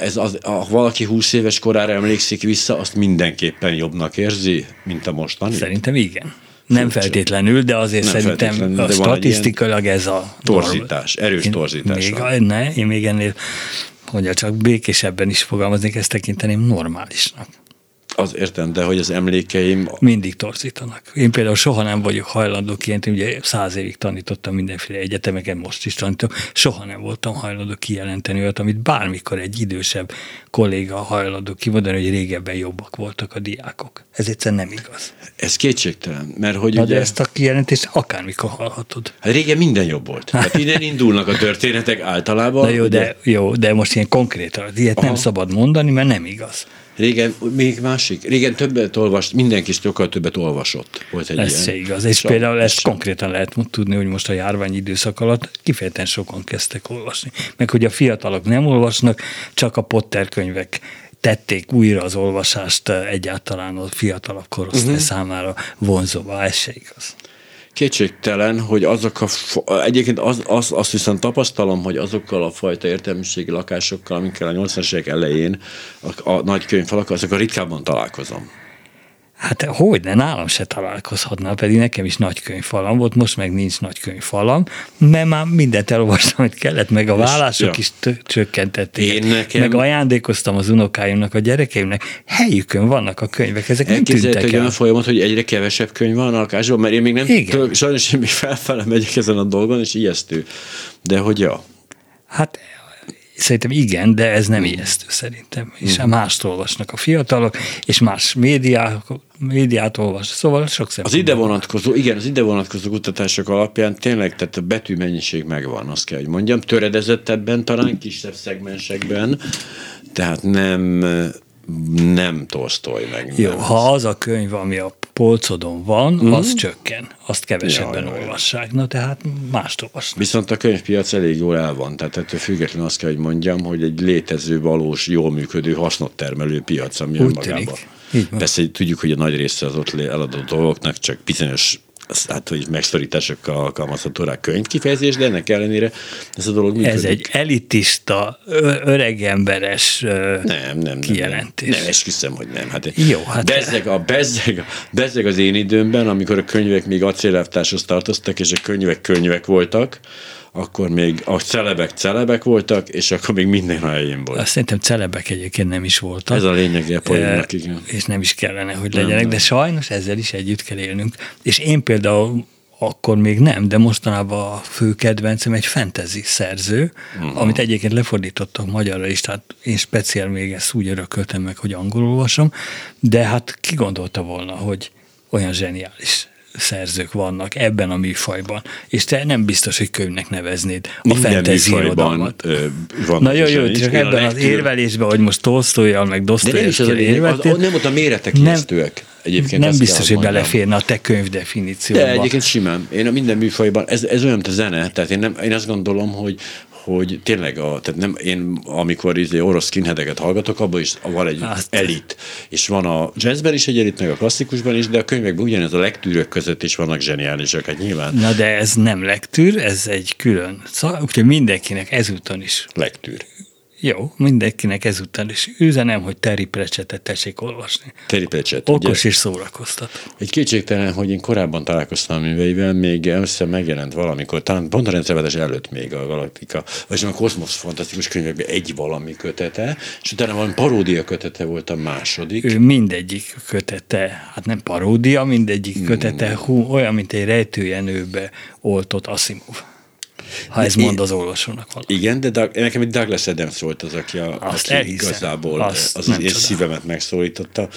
ez az, ha valaki 20 éves korára emlékszik vissza, azt mindenképpen jobbnak érzi, mint a mostani? Szerintem igen. Nem feltétlenül, de azért nem szerintem a statisztikailag ez a... Torzítás, erős torzítás. Még, ne, én még ennél, hogy csak békésebben is fogalmaznék, ezt tekinteném normálisnak. Az értem, de hogy az emlékeim... Mindig torzítanak. Én például soha nem vagyok hajlandó kijelenteni, ugye száz évig tanítottam mindenféle egyetemeken, most is tanítok, soha nem voltam hajlandó kijelenteni olyat, amit bármikor egy idősebb kolléga hajlandó kimondani, hogy régebben jobbak voltak a diákok. Ez egyszerűen nem igaz. Ez kétségtelen, mert hogy Na ugye... de ezt a kijelentést akármikor hallhatod. Hát régen minden jobb volt. Hát innen indulnak a történetek általában. Na jó, ugye... de, jó, de most ilyen konkrétan, ilyet Aha. nem szabad mondani, mert nem igaz. Régen, még másik, régen többet olvast, mindenki sokkal többet olvasott. Volt egy Ez ilyen. igaz. És, és például ezt konkrétan lehet tudni, hogy most a járvány időszak alatt kifejezetten sokan kezdtek olvasni. Meg hogy a fiatalok nem olvasnak, csak a Potter könyvek tették újra az olvasást egyáltalán a fiatalabb korosztály uh-huh. számára vonzóvá, ez se igaz. Kétségtelen, hogy azok a, egyébként az, az, azt viszont tapasztalom, hogy azokkal a fajta értelmiségi lakásokkal, amikkel a 80-as évek elején a, a nagy könyvfalak, azokkal ritkábban találkozom. Hát hogy ne, nálam se találkozhatna, pedig nekem is nagy könyvfalam volt, most meg nincs nagy könyvfalam, mert már mindent elolvastam, hogy kellett, meg a vállások ja. is t- csökkentették. Én nekem... Meg ajándékoztam az unokáimnak, a gyerekeimnek, helyükön vannak a könyvek, ezek nem tűntek el. olyan folyamat, hogy egyre kevesebb könyv van a lakásban, mert én még nem, tudom, sajnos én még felfele megyek ezen a dolgon, és ijesztő. De hogy ja. Hát Szerintem igen, de ez nem ijesztő szerintem. És mm. mást olvasnak a fiatalok, és más médiák, médiát olvas. Szóval sok Az ide vonatkozó, igen, az ide vonatkozó kutatások alapján tényleg, tehát a betűmennyiség megvan, azt kell, hogy mondjam. Töredezettebben, talán kisebb szegmensekben, tehát nem nem Tolstoy meg. Jó, nem ha az a könyv, ami a polcodon van, mm. az csökken. Azt kevesebben ja, olvassák. Na tehát mást olvasnak. Viszont a könyvpiac elég jól el van. Tehát ettől függetlenül azt kell, hogy mondjam, hogy egy létező, valós, jól működő, hasznot termelő piac, ami Úgy önmagában. Persze tudjuk, hogy a nagy része az ott eladott dolgoknak csak bizonyos hát, hogy megszorításokkal alkalmazható rá könyvkifejezés, de ennek ellenére ez a dolog működik. Ez egy elitista, öregemberes nem, nem, kijelentés. Nem, nem, esküszöm, hogy nem. Hát, Jó, hát bezzeg, a, bezzeg, bezzeg az én időmben, amikor a könyvek még acélelvtárshoz tartoztak, és a könyvek könyvek voltak, akkor még a celebek celebek voltak, és akkor még minden a helyén volt. Azt szerintem celebek egyébként nem is voltak. Ez a lényeg a poénnak, igen. És nem is kellene, hogy legyenek, nem, de sajnos ezzel is együtt kell élnünk. És én például akkor még nem, de mostanában a fő kedvencem egy fantasy szerző, uh-huh. amit egyébként lefordítottak magyarra is, tehát én speciál még ezt úgy örököltem meg, hogy angolul olvasom, de hát ki gondolta volna, hogy olyan zseniális szerzők vannak ebben a műfajban, és te nem biztos, hogy könyvnek neveznéd a Minden fantasy irodalmat. Na jó, jó, csak ebben az érvelésben, hogy most Tolstoyjal, meg Dostoyevsky érveltél. Nem ott a méretek ijesztőek. Egyébként nem biztos, hogy beleférne a te könyv definícióba. De egyébként simán. Én a minden műfajban, ez, ez olyan, mint a zene, tehát én, nem, én azt gondolom, hogy, hogy tényleg, a, tehát nem, én amikor izé orosz skinheadeket hallgatok, abban is van egy hát. elit, és van a jazzben is egy elit, meg a klasszikusban is, de a könyvekben ugyanez a legtűrök között is vannak zseniálisak, hát nyilván. Na de ez nem legtűr, ez egy külön. Szóval, úgyhogy mindenkinek ezúton is. Legtűr. Jó, mindenkinek ezután is üzenem, hogy Terry Pratchettet tessék olvasni. Terry Pratchett. Okos ugye? és szórakoztat. Egy kétségtelen, hogy én korábban találkoztam a műveivel, még össze megjelent valamikor, talán pont a rendszervetés előtt még a Galaktika, vagy a Kozmosz fantasztikus könyvekben egy valami kötete, és utána valami paródia kötete volt a második. Ő mindegyik kötete, hát nem paródia, mindegyik kötete, hú, olyan, mint egy rejtőjenőbe oltott Asimov ha ez mond az olvasónak valami. Igen, de Doug, nekem egy Douglas Adams volt az, aki, a, Azt aki igazából Azt az én szívemet megszólította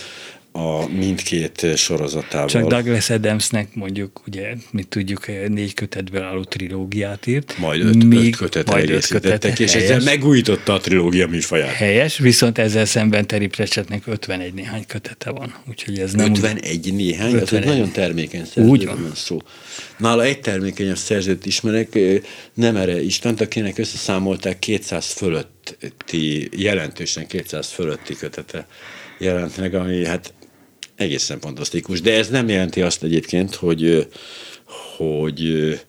a mindkét sorozatával. Csak Douglas Adamsnek mondjuk, ugye, mit tudjuk, négy kötetből álló trilógiát írt. Majd öt, míg, öt kötet majd öt kötetek, és helyes, ezzel megújította a trilógia műfaját. Helyes, viszont ezzel szemben Terry Pratchettnek 51 néhány kötete van. Úgyhogy ez nem 51 néhány? 51. Ez nagyon termékeny szerző. Úgy van. Szó. Nála egy termékenyebb szerzőt ismerek, nem erre Istent, akinek összeszámolták 200 fölötti, jelentősen 200 fölötti kötete jelent meg, ami hát egészen fantasztikus. De ez nem jelenti azt egyébként, hogy, hogy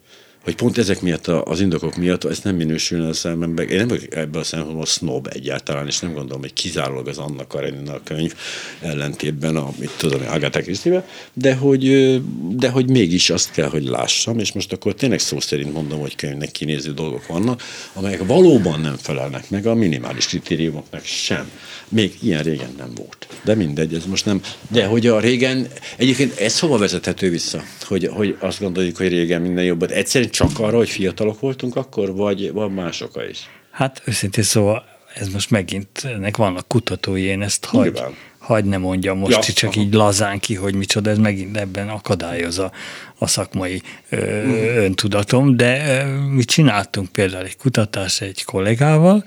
hogy pont ezek miatt, az indokok miatt ez nem minősülne a szemembe. Én nem vagyok ebből a szempontból snob egyáltalán, és nem gondolom, hogy kizárólag az Anna Karenina a könyv ellentétben, a, tudom, Agatha christie de hogy, de hogy mégis azt kell, hogy lássam, és most akkor tényleg szó szerint mondom, hogy könyvnek kinéző dolgok vannak, amelyek valóban nem felelnek meg a minimális kritériumoknak sem. Még ilyen régen nem volt. De mindegy, ez most nem. De hogy a régen, egyébként ez hova vezethető vissza? Hogy, hogy azt gondoljuk, hogy régen minden jobb. Egyszerűen csak arra, hogy fiatalok voltunk akkor, vagy van más oka is? Hát őszintén szóval ez most megint, ennek vannak kutatói, én ezt hagy, hagy ne mondjam most ja, csak aha. így lazán ki, hogy micsoda, ez megint ebben akadályozza a szakmai ö, uh-huh. öntudatom, de ö, mi csináltunk például egy kutatást egy kollégával,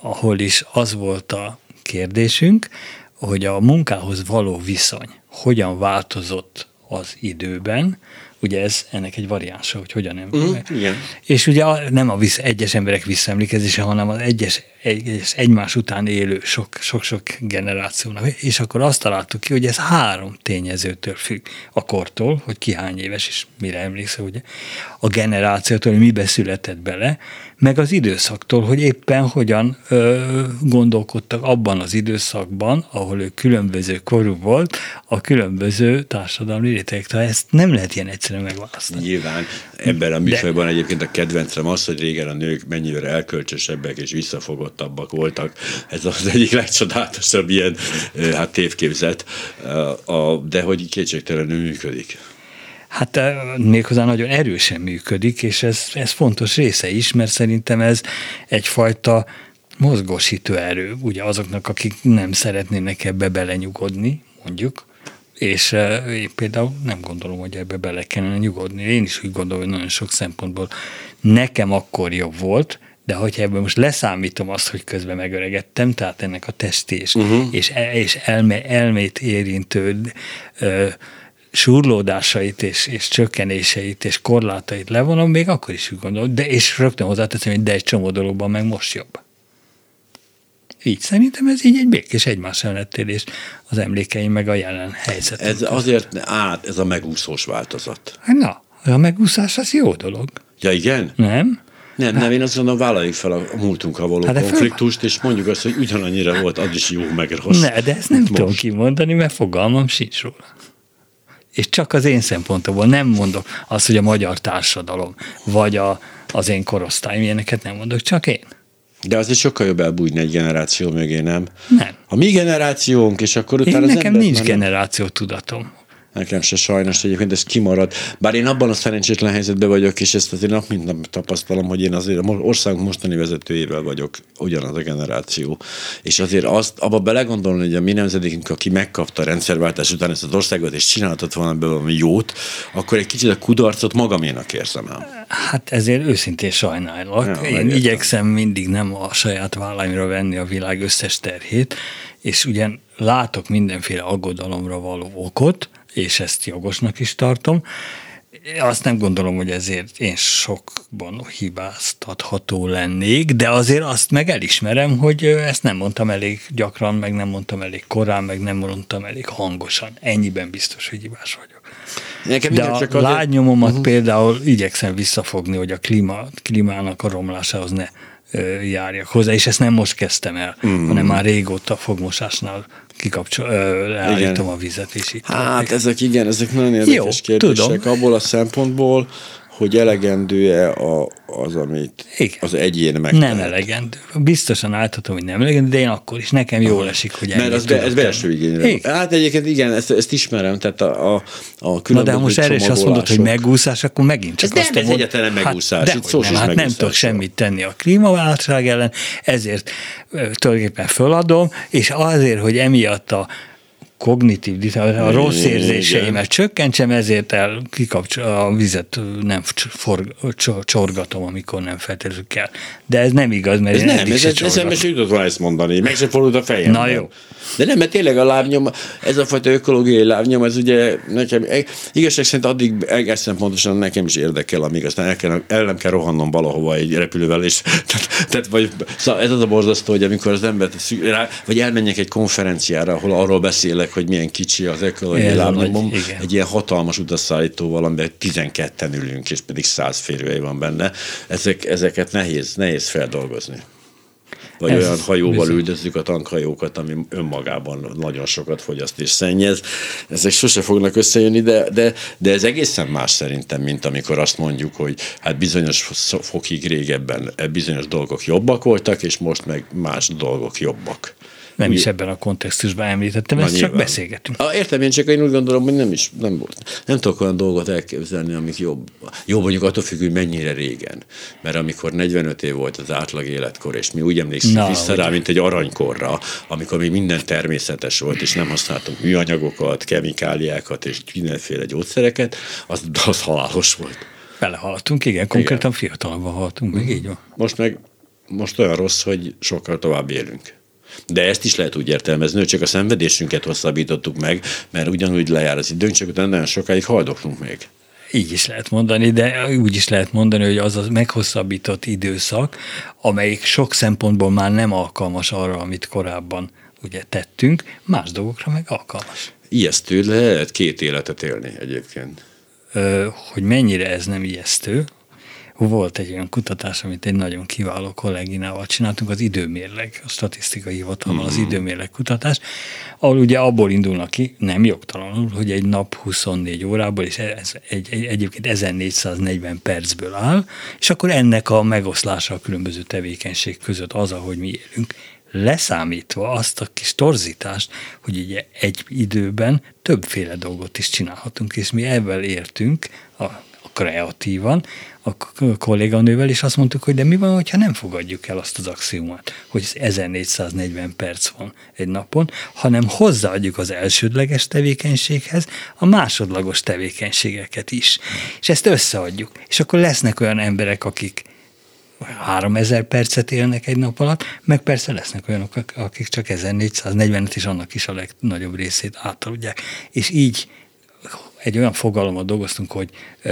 ahol is az volt a kérdésünk, hogy a munkához való viszony hogyan változott az időben, Ugye ez ennek egy variánsa, hogy hogyan nem. Mm, igen. És ugye nem a visz, egyes emberek visszaemlékezése, hanem az egyes, egyes egymás után élő sok-sok generációnak. És akkor azt találtuk ki, hogy ez három tényezőtől függ. A kortól, hogy ki hány éves, és mire emlékszel, ugye, a generációtól, hogy mibe született bele, meg az időszaktól, hogy éppen hogyan ö, gondolkodtak abban az időszakban, ahol ő különböző korú volt, a különböző társadalmi rétegek. Ezt nem lehet ilyen egyszerűen megválasztani. Nyilván ebben a műfajban De... egyébként a kedvencem az, hogy régen a nők mennyire elkölcsösebbek és visszafogottabbak voltak. Ez az egyik legcsodálatosabb ilyen hát tévképzet, de hogy kétségtelenül működik. Hát méghozzá nagyon erősen működik, és ez, ez fontos része is, mert szerintem ez egyfajta mozgósító erő, ugye azoknak, akik nem szeretnének ebbe belenyugodni, mondjuk, és én például nem gondolom, hogy ebbe bele kellene nyugodni. Én is úgy gondolom, hogy nagyon sok szempontból nekem akkor jobb volt, de hogyha ebből most leszámítom azt, hogy közben megöregettem, tehát ennek a testi és, uh-huh. és, és elme, elmét érintő ö, surlódásait és, és csökkenéseit és korlátait levonom, még akkor is úgy gondolom, de és rögtön hozzáteszem, hogy de egy csomó dologban meg most jobb. Így szerintem ez így egy békés egymás ellettélés az emlékeim meg a jelen helyzet. Ez azért át, ez a megúszós változat. Hát na, a megúszás az jó dolog. Ja igen? Nem? Nem, nem, én azt mondom, vállaljuk fel a múltunkkal való hát konfliktust, és mondjuk azt, hogy ugyanannyira volt, az is jó, meg rossz. Ne, de ezt nem most. tudom kimondani, mert fogalmam sincs róla és csak az én szempontomból nem mondok azt, hogy a magyar társadalom, vagy a, az én korosztályom, ilyeneket nem mondok, csak én. De azért sokkal jobb elbújni egy generáció mögé, nem? Nem. A mi generációnk, és akkor utána én az nekem nincs generáció tudatom. Nekem se sajnos egyébként ez kimarad. Bár én abban a szerencsétlen helyzetben vagyok, és ezt azért nap mint nap tapasztalom, hogy én azért az országunk mostani vezetőjével vagyok ugyanaz a generáció. És azért azt abba belegondolni, hogy a mi nemzedékünk, aki megkapta a rendszerváltás után ezt az országot, és csináltat volna belőle valami jót, akkor egy kicsit a kudarcot magaménak érzem el. Hát ezért őszintén sajnálok. Ja, én megértem. igyekszem mindig nem a saját vállaimra venni a világ összes terhét, és ugyan látok mindenféle aggodalomra való okot, és ezt jogosnak is tartom. Azt nem gondolom, hogy ezért én sokban hibáztatható lennék, de azért azt meg elismerem, hogy ezt nem mondtam elég gyakran, meg nem mondtam elég korán, meg nem mondtam elég hangosan. Ennyiben biztos, hogy hibás vagyok. Nekem de a csak azért... uh-huh. például igyekszem visszafogni, hogy a klíma, klímának a romlásához ne járjak hozzá, és ezt nem most kezdtem el, mm. hanem már régóta fogmosásnál kikapcsol, leállítom a vizet, és itt. Hát ezek igen, ezek nagyon érdekes Jó, kérdések tudom. abból a szempontból, hogy elegendő-e a, az, amit Igen. az egyén meg. Nem elegendő. Biztosan állhatom, hogy nem elegendő, de én akkor is nekem jól esik, hogy Mert az be, ez belső igényre. Igen. Hát egyébként igen, ezt, ezt ismerem, tehát a, a, a Na de most erre is azt mondod, hogy megúszás, akkor megint csak ez azt nem, ez egyetlen megúszás. Hát, de szó nem, hát nem tudok semmit tenni a klímaváltozás ellen, ezért tulajdonképpen föladom, és azért, hogy emiatt a kognitív, a rossz érzéseimet csökkentsem, ezért el kikapcsol, a vizet nem for, csorgatom, amikor nem feltétlenül kell. De ez nem igaz, mert ez nem, ez, ez eszembe se jutott volna ezt mondani, meg se fordult a fejem. Na jó. De nem, mert tényleg a lábnyom, ez a fajta ökológiai lábnyom, ez ugye nekem, igazság szerint addig egészen pontosan nekem is érdekel, amíg aztán el, kell, el nem kell rohannom valahova egy repülővel, és tehát, tehát vagy, szóval ez az a borzasztó, hogy amikor az ember, vagy elmenjek egy konferenciára, ahol arról beszélek, képzeljétek, hogy milyen kicsi az ökológiai lábnyomom. Egy ilyen hatalmas utasszállítóval, amiben 12-en ülünk, és pedig 100 férőhely van benne. Ezek, ezeket nehéz, nehéz feldolgozni. Vagy Ez olyan hajóval bizony. üldözzük a tankhajókat, ami önmagában nagyon sokat fogyaszt és szennyez. Ezek sose fognak összejönni, de, de, de ez egészen más szerintem, mint amikor azt mondjuk, hogy hát bizonyos fokig régebben bizonyos dolgok jobbak voltak, és most meg más dolgok jobbak. Nem is ebben a kontextusban említettem, ezt csak beszélgetünk. A, értem, én csak én úgy gondolom, hogy nem is, nem volt. Nem tudok olyan dolgot elképzelni, amik jobb. Jó, mondjuk attól függ, hogy mennyire régen. Mert amikor 45 év volt az átlag életkor, és mi úgy emlékszünk Na, vissza rá, mint egy aranykorra, amikor még minden természetes volt, és nem használtunk műanyagokat, kemikáliákat és mindenféle gyógyszereket, az, az halálos volt. Belehaltunk, igen, konkrétan igen. fiatalabban haltunk, meg így van. Most meg most olyan rossz, hogy sokkal tovább élünk. De ezt is lehet úgy értelmezni, hogy csak a szenvedésünket hosszabbítottuk meg, mert ugyanúgy lejár az időnk, csak utána nagyon sokáig haldoklunk még. Így is lehet mondani, de úgy is lehet mondani, hogy az a meghosszabbított időszak, amelyik sok szempontból már nem alkalmas arra, amit korábban ugye tettünk, más dolgokra meg alkalmas. Ijesztő, lehet két életet élni egyébként. Ö, hogy mennyire ez nem ijesztő, volt egy olyan kutatás, amit egy nagyon kiváló kolléginával csináltunk, az időmérleg, a statisztikai hivatalban az mhm. időmérleg kutatás, ahol ugye abból indulnak ki, nem jogtalanul, hogy egy nap 24 órából, és ez egy, egy, egyébként 1440 percből áll, és akkor ennek a megoszlása a különböző tevékenység között az, ahogy mi élünk, leszámítva azt a kis torzítást, hogy ugye egy időben többféle dolgot is csinálhatunk, és mi ebben értünk a kreatívan a kolléganővel, és azt mondtuk, hogy de mi van, hogyha nem fogadjuk el azt az axiomát, hogy 1440 perc van egy napon, hanem hozzáadjuk az elsődleges tevékenységhez a másodlagos tevékenységeket is. És ezt összeadjuk. És akkor lesznek olyan emberek, akik 3000 percet élnek egy nap alatt, meg persze lesznek olyanok, akik csak 1440-et és annak is a legnagyobb részét átaludják. És így egy olyan fogalommal dolgoztunk, hogy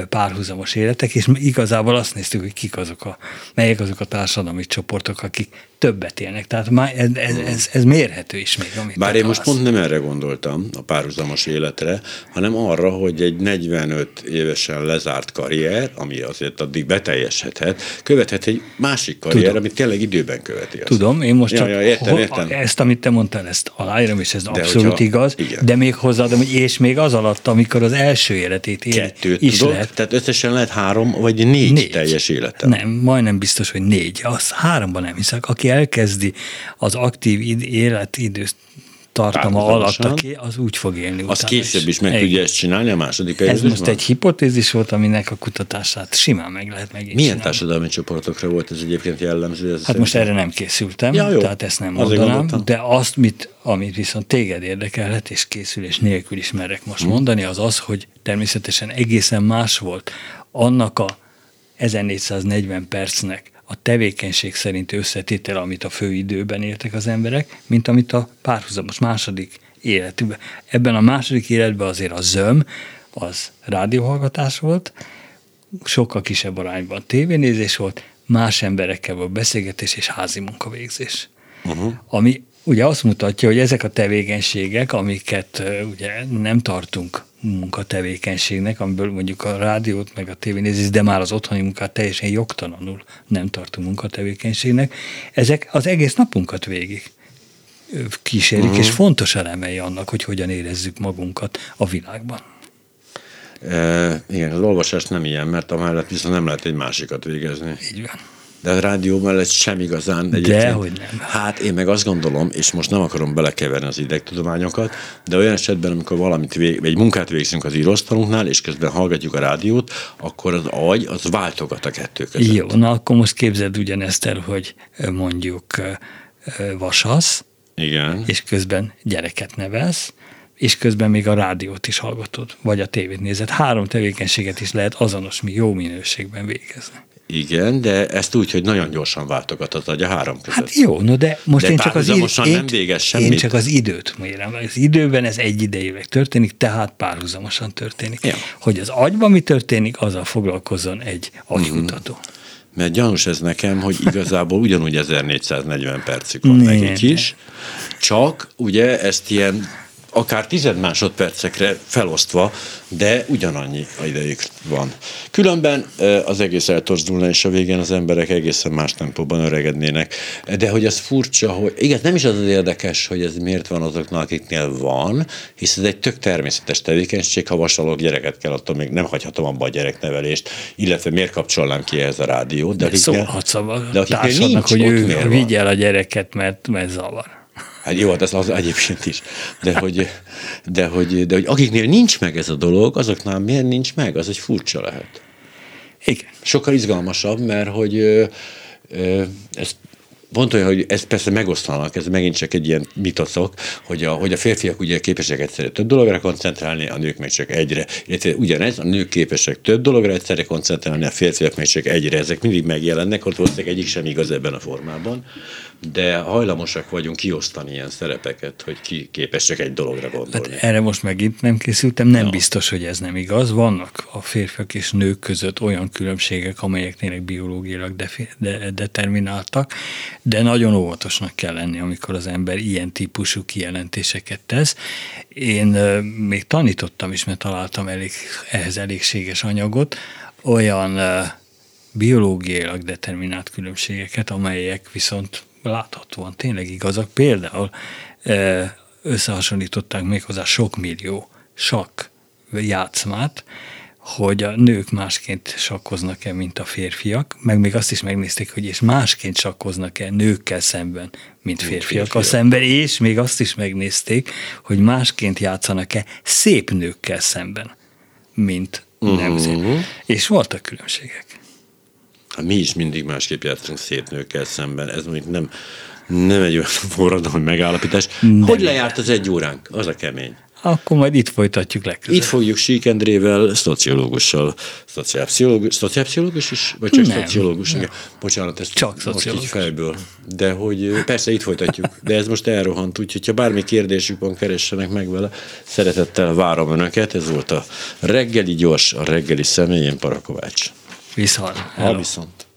párhuzamos életek, és igazából azt néztük, hogy kik azok a, melyek azok a társadalmi csoportok, akik többet élnek. Tehát már ez, ez, ez, ez mérhető is még. Amit Bár én most pont nem erre gondoltam, a párhuzamos életre, hanem arra, hogy egy 45 évesen lezárt karrier, ami azért addig beteljesedhet, követhet egy másik karrier, Tudom. amit tényleg időben követi. Azt. Tudom, én most ja, csak ja, értem, értem. ezt, amit te mondtál, ezt aláírom, és ez de abszolút hogyha, igaz, igen. de még hozzáadom, hogy és még az alatt, amikor az első életét éli, Kettőt is tudok, lehet. Tehát összesen lehet három vagy négy, négy. teljes élete. Nem, majdnem biztos, hogy négy. Az háromban nem hiszek. Aki elkezdi az aktív életidőt tartama alatt, aki az úgy fog élni. Az később is, meg tudja ezt csinálni a második Ez most egy hipotézis volt, aminek a kutatását simán meg lehet meg. Milyen csinálni. társadalmi csoportokra volt ez egyébként jellemző? Ez hát most erre nem készültem, ja, jó. tehát ezt nem mondanám, de azt, mit, amit viszont téged érdekelhet, és készülés nélkül is merek most hmm. mondani, az az, hogy természetesen egészen más volt annak a 1440 percnek a tevékenység szerint összetétel, amit a fő időben éltek az emberek, mint amit a párhuzamos második életükben. Ebben a második életben azért a zöm, az rádióhallgatás volt, sokkal kisebb arányban tévénézés volt, más emberekkel volt beszélgetés és házi munkavégzés. Uh-huh. Ami ugye azt mutatja, hogy ezek a tevékenységek, amiket ugye nem tartunk munkatevékenységnek, amiből mondjuk a rádiót meg a tévénézés, de már az otthoni munkát teljesen jogtalanul nem tartunk munkatevékenységnek, ezek az egész napunkat végig kísérik, uh-huh. és fontos elemei annak, hogy hogyan érezzük magunkat a világban. E, igen, az olvasás nem ilyen, mert amellett viszont nem lehet egy másikat végezni. Így van. De a rádió mellett sem igazán. De, hogy nem. Hát én meg azt gondolom, és most nem akarom belekeverni az idegtudományokat, de olyan esetben, amikor valamit vég, egy munkát végzünk az íróasztalunknál, és közben hallgatjuk a rádiót, akkor az agy az váltogat a kettő között. Jó, na akkor most képzeld ugyanezt el, hogy mondjuk vasasz, Igen. és közben gyereket nevelsz, és közben még a rádiót is hallgatod, vagy a tévét nézed. Három tevékenységet is lehet azonos, mi jó minőségben végezni. Igen, de ezt úgy, hogy nagyon gyorsan váltogat az agy a három között. Hát jó, no de most de én csak az időt, nem végez semmit. Én csak az időt mérem. Az időben ez egy idejével történik, tehát párhuzamosan történik. Ja. Hogy az agyban mi történik, azzal foglalkozzon egy agykutató. Mm. Mert gyanús ez nekem, hogy igazából ugyanúgy 1440 percük van nekik is, csak ugye ezt ilyen akár tized másodpercekre felosztva, de ugyanannyi idejük van. Különben az egész eltorzulna, és a végén az emberek egészen más tempóban öregednének. De hogy az furcsa, hogy igen, nem is az az érdekes, hogy ez miért van azoknak, akiknél van, hisz ez egy tök természetes tevékenység, ha vasalok gyereket kell, attól még nem hagyhatom abba a gyereknevelést, illetve miért kapcsolnám ki ehhez a rádiót. De, de szólhatsz a társadnak, hogy ő vigye el a gyereket, mert, mert zavar. Hát jó, hát ez az egyébként is. De hogy, de, hogy, de hogy akiknél nincs meg ez a dolog, azoknál miért nincs meg? Az egy furcsa lehet. Igen. Sokkal izgalmasabb, mert hogy ö, ö, ez Pont olyan, hogy ezt persze megosztanak, ez megint csak egy ilyen mitoszok, hogy a, hogy a férfiak ugye képesek egyszerre több dologra koncentrálni, a nők meg csak egyre. Illetve ugyanez, a nők képesek több dologra egyszerre koncentrálni, a férfiak meg csak egyre. Ezek mindig megjelennek, ott valószínűleg egyik sem igaz ebben a formában de hajlamosak vagyunk kiosztani ilyen szerepeket, hogy ki képes csak egy dologra gondolni. Hát erre most megint nem készültem, nem ja. biztos, hogy ez nem igaz. Vannak a férfiak és nők között olyan különbségek, amelyek tényleg biológiailag de, de, determináltak, de nagyon óvatosnak kell lenni, amikor az ember ilyen típusú kijelentéseket tesz. Én még tanítottam is, mert találtam elég, ehhez elégséges anyagot, olyan biológiailag determinált különbségeket, amelyek viszont láthatóan tényleg igazak. Például összehasonlították méghozzá sok millió sakk játszmát, hogy a nők másként sakkoznak-e, mint a férfiak, meg még azt is megnézték, hogy és másként sakkoznak-e nőkkel szemben, mint férfiak, a szemben, és még azt is megnézték, hogy másként játszanak-e szép nőkkel szemben, mint uh-huh. nem szép. És voltak különbségek. Hát mi is mindig másképp játszunk szép nőkkel szemben. Ez mondjuk nem, nem egy olyan forradalmi megállapítás. Nem. Hogy lejárt az egy óránk? Az a kemény. Akkor majd itt folytatjuk legközelebb. Itt fogjuk Sík Endrével, szociológussal, szociálpszichológus, szociálpszichológus is, vagy csak nem, szociológus? Nem. Bocsánat, ezt csak most így fejből. De hogy persze itt folytatjuk, de ez most elrohant, úgyhogy ha bármi kérdésük van, keressenek meg vele. Szeretettel várom Önöket, ez volt a reggeli gyors, a reggeli személyén Parakovács. Viszont. Ha viszont.